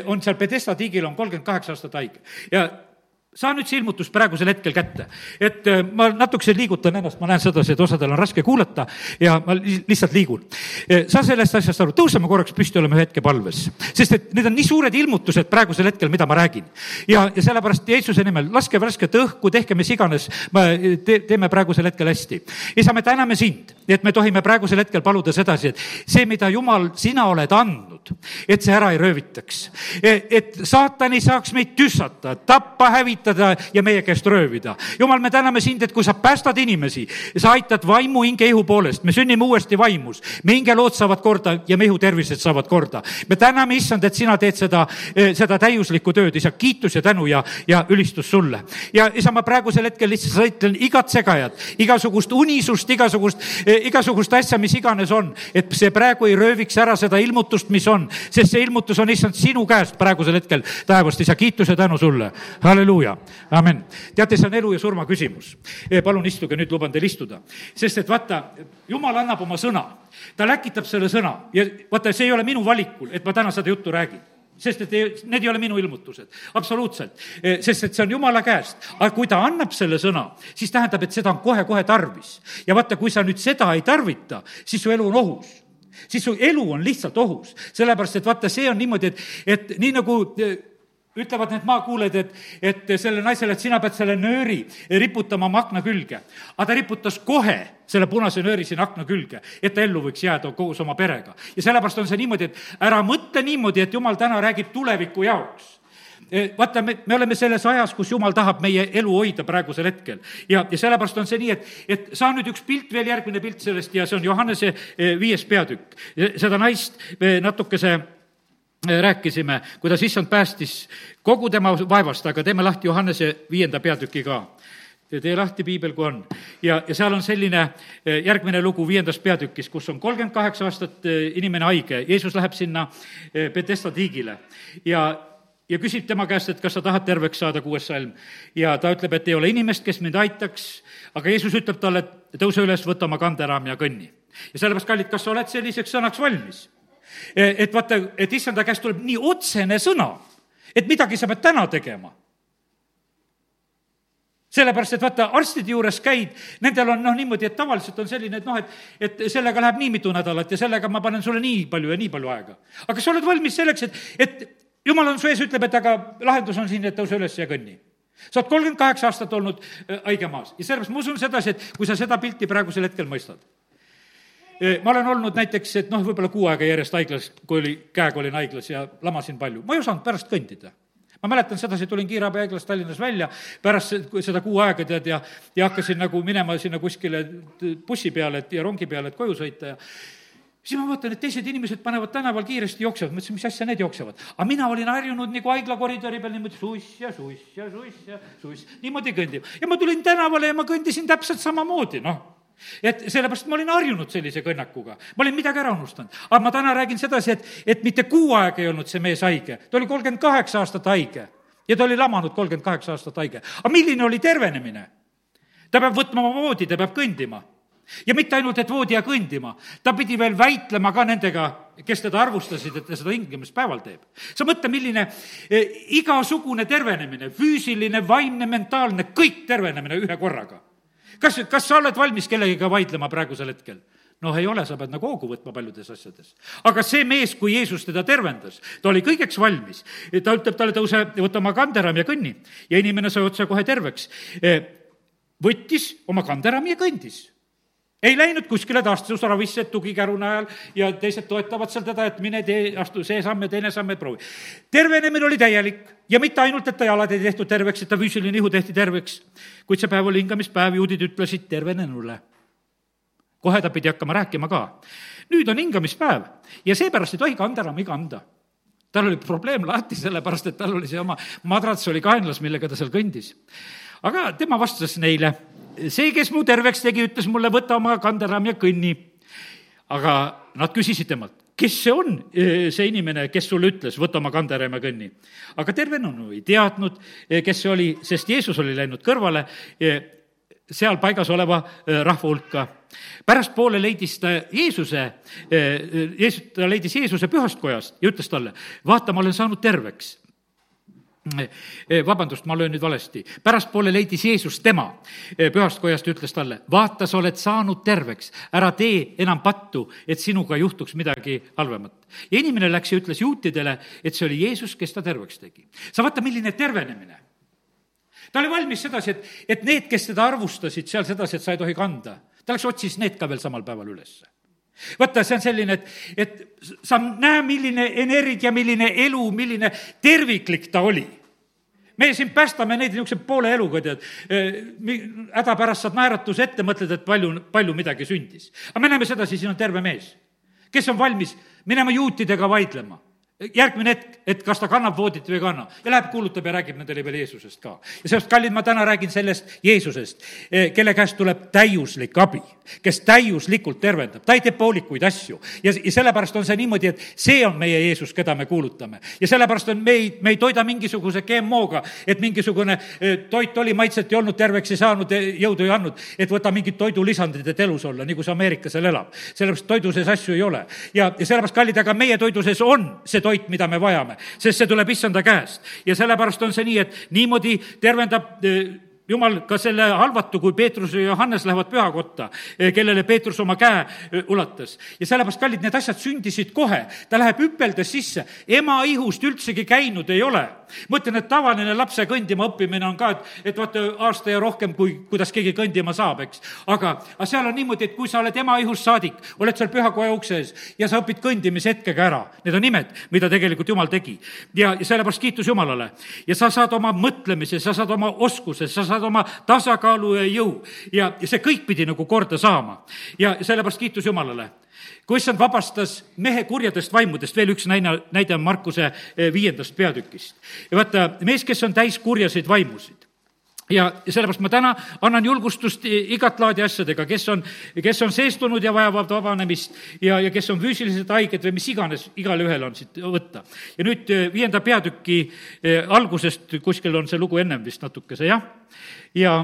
on seal Pedesta tiigil on kolmkümmend kaheksa aastat haige ja saa nüüd see ilmutus praegusel hetkel kätte. et äh, ma natukese liigutan ennast, ma näen sedasi, et osadel on raske kuulata ja ma lihtsalt liigun. Äh, saa sellest asjast aru, tõuseme korraks püsti, oleme ühe hetke palves. sest et need on nii suured ilmutused praegusel hetkel, mida ma räägin. ja, ja sellepärast Jeesuse nimel, laske värsket õhku, tehke mis iganes, me te, teeme praegusel hetkel hästi. isa, me täname sind, et me tohime praegusel hetkel paluda sedasi, et see, mida Jumal, sina oled andnud, et see ära ei röövitaks. E, et saatan ei saaks meid tüssata, tappa, hävitada, ja meie käest röövida. jumal, me täname sind, et kui sa päästad inimesi, sa aitad vaimu, hinge, ihu poolest, me sünnime uuesti vaimus. me hingelood saavad korda ja me ihu tervised saavad korda. me täname, issand, et sina teed seda, eh, seda täiuslikku tööd, isa, kiitus ja tänu ja, ja ülistus sulle. ja isa, ma praegusel hetkel lihtsalt õitlen igat segajat, igasugust unisust, igasugust, eh, igasugust asja, mis iganes on, et see praegu ei rööviks ära seda ilmutust, mis on on, sest see ilmutus on issand sinu käest praegusel hetkel taevast, isa, kiitus ja tänu sulle. halleluuja, amen. teate, see on elu ja surma küsimus. palun istuge, nüüd luban teil istuda. sest et vaata, jumal annab oma sõna, ta läkitab selle sõna ja vaata, see ei ole minu valikul, et ma täna seda juttu räägin sest et ei, need ei ole minu ilmutused, absoluutselt. Eh, sest et see on jumala käest. aga kui ta annab selle sõna, siis tähendab, et seda on kohe-kohe tarvis. ja vaata, kui sa nüüd seda ei tarvita, siis su elu on ohus siis su elu on lihtsalt ohus. sellepärast, et vaata, see on niimoodi, et, et nii nagu eh, ütlevad need maakuulajad, et, et sellele naisele, et sina pead selle nööri riputama oma akna külge. aga ta riputas kohe selle punase nööri sinna akna külge, et ta ellu võiks jääda koos oma perega. ja sellepärast on see niimoodi, et ära mõtle niimoodi, et jumal täna räägib tuleviku jaoks vaata, me, me oleme selles ajas, kus jumal tahab meie elu hoida praegusel hetkel. ja, ja sellepärast on see nii, et, et saa nüüd üks pilt veel, järgmine pilt sellest ja see on Johannese eh, viies peatükk. seda naist me natukese eh, rääkisime, kuidas issand päästis kogu tema vaevast, aga teeme lahti Johannese viienda peatüki ka tee lahti piibel, kui on. ja, ja seal on selline järgmine lugu viiendas peatükis, kus on kolmkümmend kaheksa aastat inimene haige, Jeesus läheb sinna Betesta tiigile ja ja küsib tema käest, et kas sa tahad terveks saada, kuues salm. ja ta ütleb, et ei ole inimest, kes mind aitaks, aga Jeesus ütleb talle, et tõuse üles, võta oma kanderaam ja kõnni. ja sellepärast, kallid, kas sa oled selliseks sõnaks valmis? E, et vaata, et issanda käest tuleb nii otsene sõna, et midagi sa pead täna tegema sellepärast, et vaata, arstide juures käid, nendel on noh, niimoodi, et tavaliselt on selline, et noh, et, et sellega läheb nii mitu nädalat ja sellega ma panen sulle nii palju ja nii palju aega. aga kas sa oled valmis selleks, et, et jumal on su ees, ütleb, et aga lahendus on siin, et tõuse üles ja kõnni. Sa oled kolmkümmend kaheksa aastat olnud äh, haigemaas ja sellepärast ma usun sedasi, et kui sa seda pilti praegusel hetkel mõistad. Äh, ma olen olnud näiteks, et noh, võib-olla kuu aega järjest haiglas, kui oli, käega olin haiglas ja lamasin palju, ma ei osanud pärast kõndida. Ma mäletan sedasi, tulin kiirabihaiglast Tallinnas välja pärast seda kuu aega, tead, ja, ja hakkasin nagu minema sinna kuskile bussi peale, et ja rongi peale, et koju sõita ja siis ma vaatan, et teised inimesed panevad tänaval kiiresti, jooksevad, mõtlesin, mis asja need jooksevad. aga mina olin harjunud nagu haigla koridori peal niimoodi suss ja suss ja suss ja suss, niimoodi kõndib. ja ma tulin tänavale ja ma kõndisin täpselt samamoodi, noh et sellepärast ma olin harjunud sellise kõnnakuga, ma olin midagi ära unustanud. aga ma täna räägin sedasi, et, et mitte kuu aega ei olnud see mees haige, ta oli kolmkümmend kaheksa aastat haige ja ta oli lamanud kolmkümmend kaheksa aastat haige. aga milline oli tervenemine? ta peab võtma oma voodi, ta peab kõndima ja mitte ainult, et voodi ja kõndima, ta pidi veel väitlema ka nendega, kes teda arvustasid, et ta seda hingamispäeval teeb. sa mõtle, milline eh, igasugune tervenemine, füüsiline, vaimne, mentaalne, kõik tervenemine ühe korraga. kas, kas sa oled valmis kellegiga vaidlema praegusel hetkel? noh, ei ole, sa pead nagu hoogu võtma paljudes asjades. aga see mees, kui Jeesus teda tervendas, ta oli kõigeks valmis. ta ütleb talle, tõuse, võta oma kanderaam ja kõnni. ja inimene sai otsekohe terveks. Eh, võttis oma kanderaami ja kõndis ei läinud kuskile taastusravisse tugikäru najal ja teised toetavad seal teda, et mine tee, astu see samm ja teine samm ja proovi. tervenemine oli täielik ja mitte ainult, et ta jalad ei tehtud terveks, et ta füüsiline ihu tehti terveks, kuid see päev oli hingamispäev, juudid ütlesid tervenenule. kohe ta pidi hakkama rääkima ka. nüüd on hingamispäev ja seepärast ei tohi kanda tal oli probleem lahti, sellepärast et tal oli see oma madrats oli kaenlas, millega ta seal kõndis. aga tema vastas neile see, kes mu terveks tegi, ütles mulle, võta oma kanderaam ja kõnni. aga nad küsisid temalt, kes see on, e, see inimene, kes sulle ütles, võta oma kanderaam ja kõnni. aga tervenenu ei teadnud, e, kes see oli, sest Jeesus oli läinud kõrvale e, seal paigas oleva rahva hulka. pärastpoole leidis ta Jeesuse, Jeesus, ta leidis Jeesuse pühast kojast ja ütles talle, vaata, ma olen saanud terveks vabandust, ma löön nüüd valesti, pärastpoole leidis Jeesus tema eh, pühast kojast ja ütles talle, vaata, sa oled saanud terveks, ära tee enam pattu, et sinuga juhtuks midagi halvemat. ja inimene läks ja ütles juutidele, et see oli Jeesus, kes ta terveks tegi. sa vaata, milline tervenemine. ta oli valmis sedasi, et, et need, kes teda arvustasid seal sedasi, et sa ei tohi kanda, ta läks otsis need ka veel samal päeval ülesse vaata, see on selline, et, et sa näe, milline energia, milline elu, milline terviklik ta oli meie siin päästame neid niisuguse poole eluga, tead. häda pärast saad naeratuse ette, mõtled, et palju, palju midagi sündis. aga me näeme sedasi, siin on terve mees, kes on valmis minema juutidega vaidlema järgmine hetk, et kas ta kannab voodit või ei kanna ja läheb, kuulutab ja räägib nendele veel Jeesusest ka. ja seepärast, kallid, ma täna räägin sellest Jeesusest, eh, kelle käest tuleb täiuslik abi. kes täiuslikult tervendab, ta ei tee poolikuid asju. ja, ja sellepärast on see niimoodi, et see on meie Jeesus, keda me kuulutame. ja sellepärast on, me ei, me ei toida mingisuguse GMO-ga, et mingisugune eh, toit oli, maitset ei olnud, terveks ei saanud, eh, jõudu ei andnud, et võta mingid toidulisandid, et elus olla, nagu see Ameerika seal elab. sellepärast toidu sees asju ei ole. ja, ja sellepärast, kallid, aga meie toidu sees on see toit, mida me vajame, sest see tuleb issanda käest. ja sellepärast on see nii, et niimoodi tervendab eh, jumal ka selle halvatu, kui Peetrus ja Johannes lähevad pühakotta, eh, kellele Peetrus oma käe eh, ulatas. ja sellepärast, kallid, need asjad sündisid kohe. ta läheb hüpeldes sisse, ema ihust üldsegi käinud ei ole. ma ütlen, et tavaline lapse kõndima õppimine on ka, et, et vaata, aasta ja rohkem, kui, kuidas keegi kõndima saab, eks. aga, aga seal on niimoodi, et kui sa oled ema ihust saadik, oled seal pühakoja ukse ees ja sa õpid kõndimishetkega ära. Need on nimed, mida tegelikult Jumal tegi. ja, ja sellepärast kiitus Jumalale. ja sa saad oma mõtlemise, sa saad oma oskuse, sa saad saad oma tasakaalu ja jõu ja, ja see kõik pidi nagu korda saama. ja sellepärast kiitus Jumalale kui issand vabastas mehe kurjadest vaimudest, veel üks näide, näide on Markuse eh, viiendast peatükist. ja vaata, mees, kes on täis kurjaseid vaimusid, ja sellepärast ma täna annan julgustust igat laadi asjadega, kes on, kes on seestunud ja vajavad vabanemist ja, ja kes on füüsiliselt haiged või mis iganes, igalühel on siit võtta. ja nüüd eh, viienda peatüki eh, algusest, kuskil on see lugu ennem vist natukese, jah? ja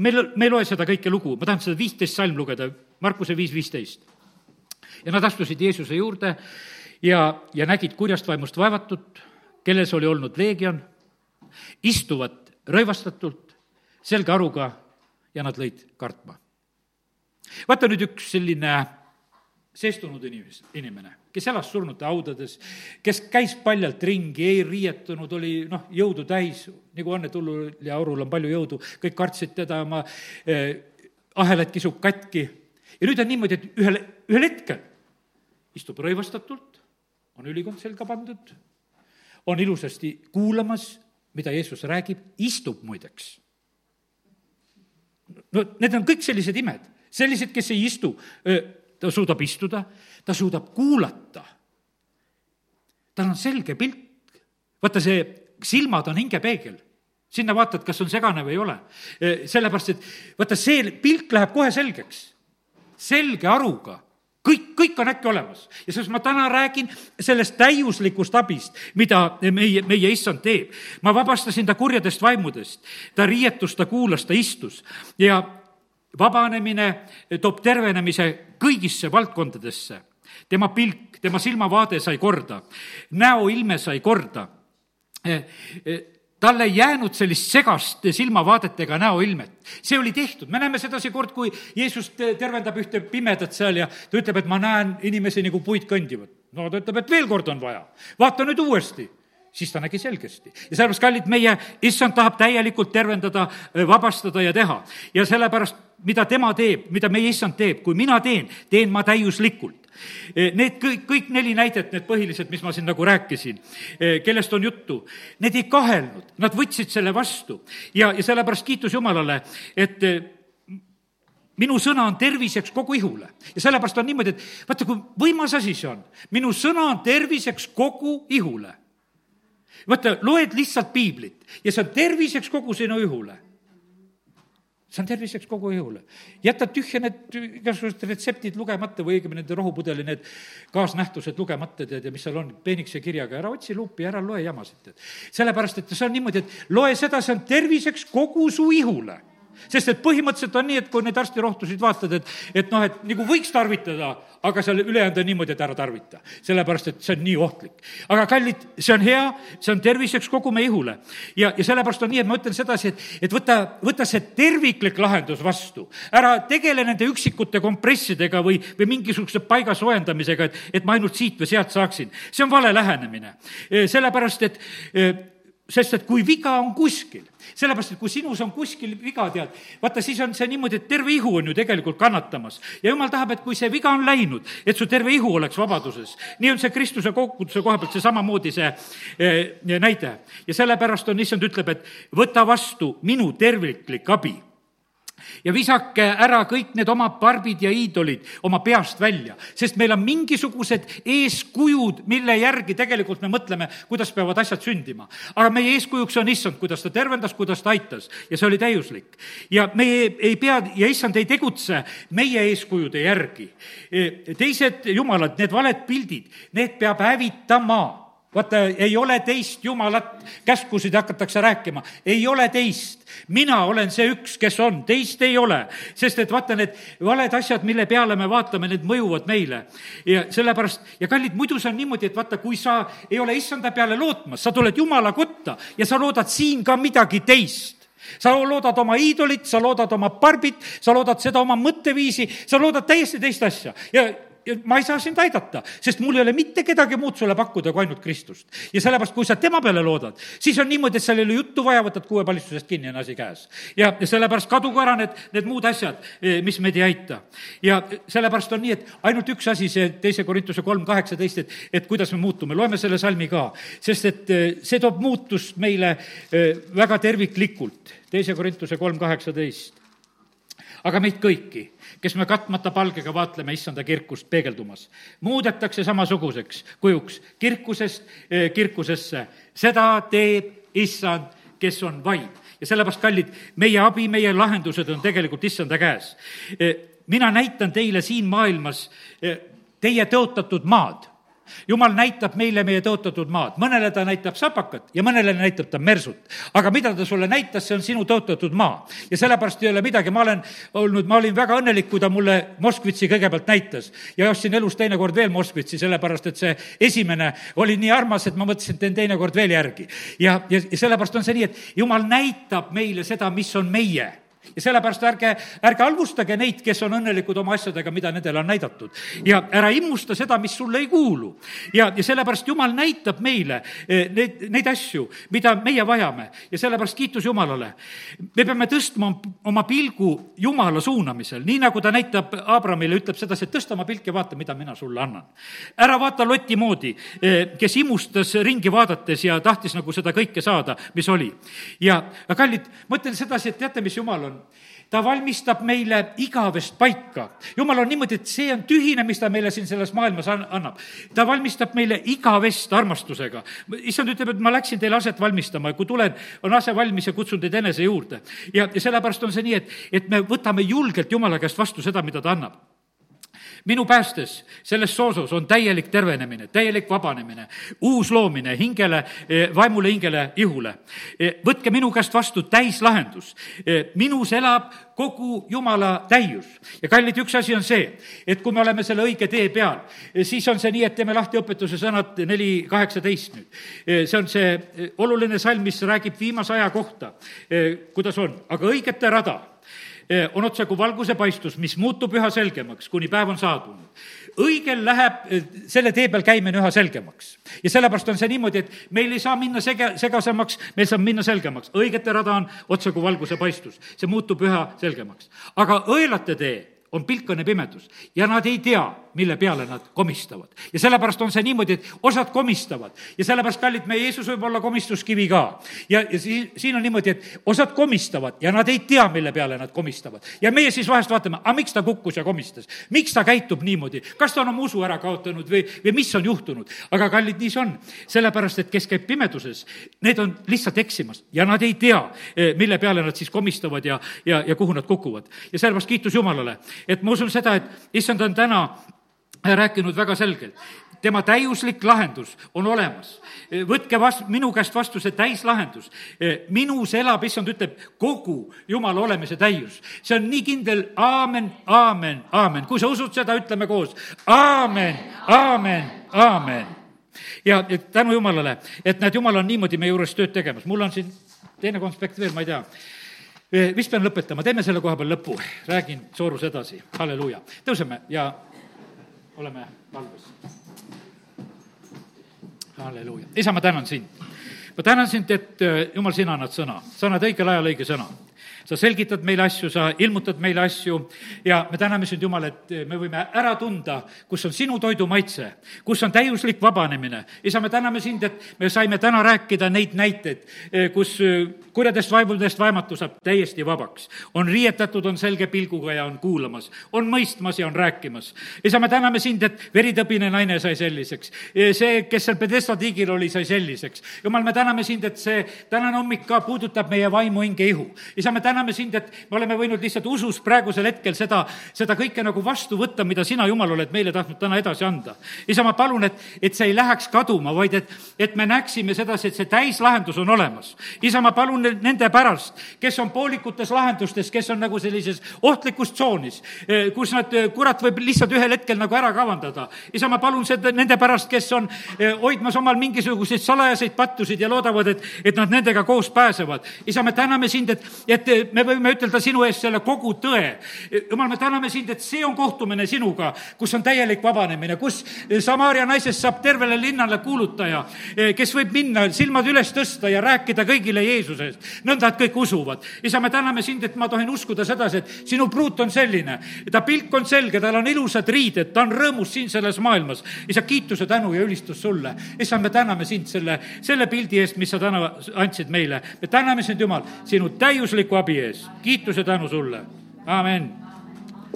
meil, me ei loe seda kõike lugu, ma tahan seda viisteist salm lugeda, Markuse viis viisteist. ja nad astusid Jeesuse juurde ja, ja nägid kurjast vaimust vaevatut, kelles oli olnud leegion, istuvat rõivastatult, selge aruga ja nad lõid kartma. vaata nüüd üks selline seestunud inimes, inimene kes elas surnute haudades, kes käis paljalt ringi, ei riietunud, oli noh, jõudu täis, nagu on, et hullul ja aurul on palju jõudu, kõik kartsid teda, oma eh, ahelaid kisub katki. ja nüüd on niimoodi, et ühel, ühel hetkel istub rõivastatult, on ülikond selga pandud, on ilusasti kuulamas, mida Jeesus räägib, istub muideks. No need on kõik sellised imed, sellised, kes ei istu ta suudab istuda, ta suudab kuulata. tal on selge pilt. vaata, see silmad on hingepeegel. sinna vaatad, kas on segane või ei ole. Sellepärast, et vaata, see pilt läheb kohe selgeks. selge aruga kõik, kõik on äkki olemas. ja sellest ma täna räägin sellest täiuslikust abist, mida meie, meie issand teeb. ma vabastasin ta kurjadest vaimudest, ta riietus, ta kuulas, ta istus ja vabanemine toob tervenemise kõigisse valdkondadesse. tema pilk, tema silmavaade sai korda, näoilme sai korda eh, eh, talle ei jäänud sellist segast silmavaadet ega näoilmet. see oli tehtud, me näeme sedasi kord, kui Jeesus tervendab ühte pimedat seal ja ta ütleb, et ma näen inimesi nagu puid kõndivad. no ta ütleb, et veel kord on vaja, vaata nüüd uuesti siis ta nägi selgesti. ja sellepärast, kallid, meie issand tahab täielikult tervendada, vabastada ja teha. ja sellepärast, mida tema teeb, mida meie issand teeb, kui mina teen, teen ma täiuslikult. Need kõik, kõik neli näidet, need põhilised, mis ma siin nagu rääkisin, kellest on juttu, need ei kahelnud, nad võtsid selle vastu. Ja, ja sellepärast kiitus Jumalale, et minu sõna on terviseks kogu ihule. ja sellepärast on niimoodi, et vaata, kui võimas asi see on. minu sõna on terviseks kogu ihule. Vaata, loed lihtsalt piiblit. Ja see on terviseks kogu sinu ihule see on terviseks kogu ihule. jätad tühja need igasugused retseptid lugemata või õigemini nende rohupudeli need kaasnähtused lugemata, tead, ja mis seal on, peenikese kirjaga, ära otsi luupi, ära loe jamasid, tead. sellepärast, et see on niimoodi, et loe seda, see on terviseks kogu su ihule sest et põhimõtteliselt on nii, et kui neid arstirohtusid vaatad, et, et noh, et nagu võiks tarvitada, aga seal ülejäänud on niimoodi, et ära tarvita. sellepärast, et see on nii ohtlik. aga kallid, see on hea, see on terviseks kogu meie ihule. ja, ja sellepärast on nii, et ma ütlen sedasi, et, et võta, võta see terviklik lahendus vastu. ära tegele nende üksikute kompressidega või, või mingisuguse paiga soojendamisega, et, et ma ainult siit või sealt saaksin. see on vale lähenemine. sellepärast, et sest et kui viga on kuskil, sellepärast, et kui sinus on kuskil viga, tead, vaata, siis on see niimoodi, et terve ihu on ju tegelikult kannatamas. ja jumal tahab, et kui see viga on läinud, et su terve ihu oleks vabaduses. nii on see Kristuse koguduse koha pealt see samamoodi see eh, näide. ja sellepärast on, issand ütleb, et võta vastu minu terviklik abi ja visake ära kõik need oma parbid ja iidolid oma peast välja, sest meil on mingisugused eeskujud, mille järgi tegelikult me mõtleme, kuidas peavad asjad sündima. aga meie eeskujuks on issand, kuidas ta tervendas, kuidas ta aitas ja see oli täiuslik. ja meie ei pea ja issand ei tegutse meie eeskujude järgi. teised jumalad, need valed pildid, need peab hävitama vaata, ei ole teist Jumalat, käskusid hakatakse rääkima, ei ole teist. mina olen see üks, kes on, teist ei ole. sest et vaata, need valed asjad, mille peale me vaatame, need mõjuvad meile. ja sellepärast, ja kallid, muidu see on niimoodi, et vaata, kui sa ei ole issanda peale lootmas, sa tuled Jumala kotta ja sa loodad siin ka midagi teist sa loodad oma iidolit, sa loodad oma parbit, sa loodad seda oma mõtteviisi, sa loodad täiesti teist asja ja ja ma ei saa sind aidata, sest mul ei ole mitte kedagi muud sulle pakkuda kui ainult Kristust. ja sellepärast, kui sa tema peale loodad, siis on niimoodi, et seal ei ole juttu vaja, võtad kuuepalistusest kinni, on asi käes. ja, ja sellepärast kadugu ära need, need muud asjad, eh, mis meid ei aita. ja sellepärast on nii, et ainult üks asi, see teise Korintuse kolm kaheksateist, et, et kuidas me muutume, loeme selle salmi ka, sest et eh, see toob muutust meile eh, väga terviklikult. teise Korintuse kolm kaheksateist aga meid kõiki, kes me katmata palgega vaatleme issanda kirkust peegeldumas, muudetakse samasuguseks kujuks kirkusest eh, kirkusesse. seda teeb issand, kes on vaim. ja sellepärast, kallid, meie abi, meie lahendused on tegelikult issanda käes. Eh, mina näitan teile siin maailmas eh, teie tõotatud maad jumal näitab meile meie tõotatud maad, mõnele ta näitab sapakat ja mõnele näitab ta mersut. aga mida ta sulle näitas, see on sinu tõotatud maa. ja sellepärast ei ole midagi, ma olen olnud, ma olin väga õnnelik, kui ta mulle Moskvitsi kõigepealt näitas. ja ostsin elus teinekord veel Moskvitsi, sellepärast et see esimene oli nii armas, et ma mõtlesin, et teen teinekord veel järgi. ja, ja, sellepärast on see nii, et jumal näitab meile seda, mis on meie ja sellepärast ärge, ärge halvustage neid, kes on õnnelikud oma asjadega, mida nendele on näidatud. ja ära immusta seda, mis sulle ei kuulu. ja, ja sellepärast Jumal näitab meile eh, neid, neid asju, mida meie vajame ja sellepärast kiitus Jumalale. me peame tõstma oma pilgu Jumala suunamisel, nii nagu ta näitab Abramile, ütleb sedasi, et tõsta oma pilk ja vaata, mida mina sulle annan. ära vaata Loti moodi, eh, kes imustas ringi vaadates ja tahtis nagu seda kõike saada, mis oli. ja kallid, ma ütlen sedasi, et teate, mis Jumal on? On. ta valmistab meile igavest paika. jumal on niimoodi, et see on tühine, mis ta meile siin selles maailmas annab. ta valmistab meile igavest armastusega. issand ütleb, et ma läksin teile aset valmistama ja kui tulen, on ase valmis ja kutsun teid enese juurde. ja, ja sellepärast on see nii, et, et me võtame julgelt Jumala käest vastu seda, mida ta annab minu päästes selles soosus on täielik tervenemine, täielik vabanemine, uus loomine hingele, eh, vaimule, hingele, ihule. Eh, võtke minu käest vastu täislahendus. Eh, minus elab kogu Jumala täius. ja kallid, üks asi on see, et kui me oleme selle õige tee peal, siis on see nii, et teeme lahti õpetuse sõnad neli kaheksateist nüüd. see on see oluline salm, mis räägib viimase aja kohta, kuidas on, aga õigete rada on otsekui valguse paistus, mis muutub üha selgemaks, kuni päev on saabunud. õigel läheb eh, selle tee peal käimine üha selgemaks. ja sellepärast on see niimoodi, et meil ei saa minna sege, segasemaks, meil saab minna selgemaks. õigete rada on otsekui valguse paistus, see muutub üha selgemaks. aga õelate tee on pilkane pimedus ja nad ei tea, mille peale nad komistavad. ja sellepärast on see niimoodi, et osad komistavad ja sellepärast, kallid, meie Jeesus võib olla komistuskivi ka. ja, ja siin, siin on niimoodi, et osad komistavad ja nad ei tea, mille peale nad komistavad. ja meie siis vahest vaatame, aga miks ta kukkus ja komistas? miks ta käitub niimoodi? kas ta on oma usu ära kaotanud või, või mis on juhtunud? aga kallid, nii see on. sellepärast, et kes käib pimeduses, need on lihtsalt eksimas ja nad ei tea, eh, mille peale nad siis komistavad ja, ja, ja kuhu nad kukuvad. ja sellepärast kiitus Jumalale et ma usun seda, et issand on täna rääkinud väga selgelt. tema täiuslik lahendus on olemas. võtke vastu, minu käest vastu see täislahendus. minus elab, issand ütleb, kogu Jumala olemise täius. see on nii kindel, aamen, aamen, aamen. kui sa usud seda, ütleme koos. aamen, aamen, aamen. ja, tänu Jumalale, et näed, Jumal on niimoodi meie juures tööd tegemas. mul on siin teine konspekt veel, ma ei tea vist pean lõpetama, teeme selle koha peal lõpu, räägin soorus edasi, halleluuja. tõuseme ja oleme valves. halleluuja, isa, ma tänan sind. ma tänan sind, et eh, jumal, sina annad sõna, sa annad õigel ajal õige sõna sa selgitad meile asju, sa ilmutad meile asju ja me täname sind, Jumal, et me võime ära tunda, kus on sinu toidu maitse, kus on täiuslik vabanemine. isa, me täname sind, et me saime täna rääkida neid näiteid, kus kurjadest vaimudest vaimatu saab täiesti vabaks. on riietatud, on selge pilguga ja on kuulamas, on mõistmas ja on rääkimas. isa, me täname sind, et veritõbine naine sai selliseks. see, kes seal Pedesta tiigil oli, sai selliseks. jumal, me täname sind, et see tänane hommik ka puudutab meie vaimu, hinge, ihu. isa, me täname sind, et me oleme võinud lihtsalt usus praegusel hetkel seda, seda kõike nagu vastu võtta, mida sina, Jumal, oled meile tahtnud täna edasi anda. isa, ma palun, et, et see ei läheks kaduma, vaid et, et me näeksime sedasi, et see täislahendus on olemas. isa, ma palun nende pärast, kes on poolikutes lahendustes, kes on nagu sellises ohtlikus tsoonis, eh, kus nad, eh, kurat võib lihtsalt ühel hetkel nagu ära kavandada. isa, ma palun seda nende pärast, kes on eh, hoidmas omal mingisuguseid salajaseid pattusid ja loodavad, et, et nad nendega koos pääsevad. isa, me täname sind, et, et me võime ütelda sinu eest selle kogu tõe. jumal, me täname sind, et see on kohtumine sinuga, kus on täielik vabanemine, kus Samaaria naisest saab tervele linnale kuulutaja, kes võib minna, silmad üles tõsta ja rääkida kõigile Jeesusest, nõnda, et kõik usuvad. isa, me täname sind, et ma tohin uskuda sedasi, et sinu pruut on selline, ta pilk on selge, tal on ilusad riided, ta on rõõmus siin selles maailmas. isa, kiituse, tänu ja ülistus sulle. isa, me täname sind selle, selle pildi eest, mis sa täna andsid meile. me täname sind, Jumal, sinu täiusliku abi ees. kiitus ja tänu sulle. amin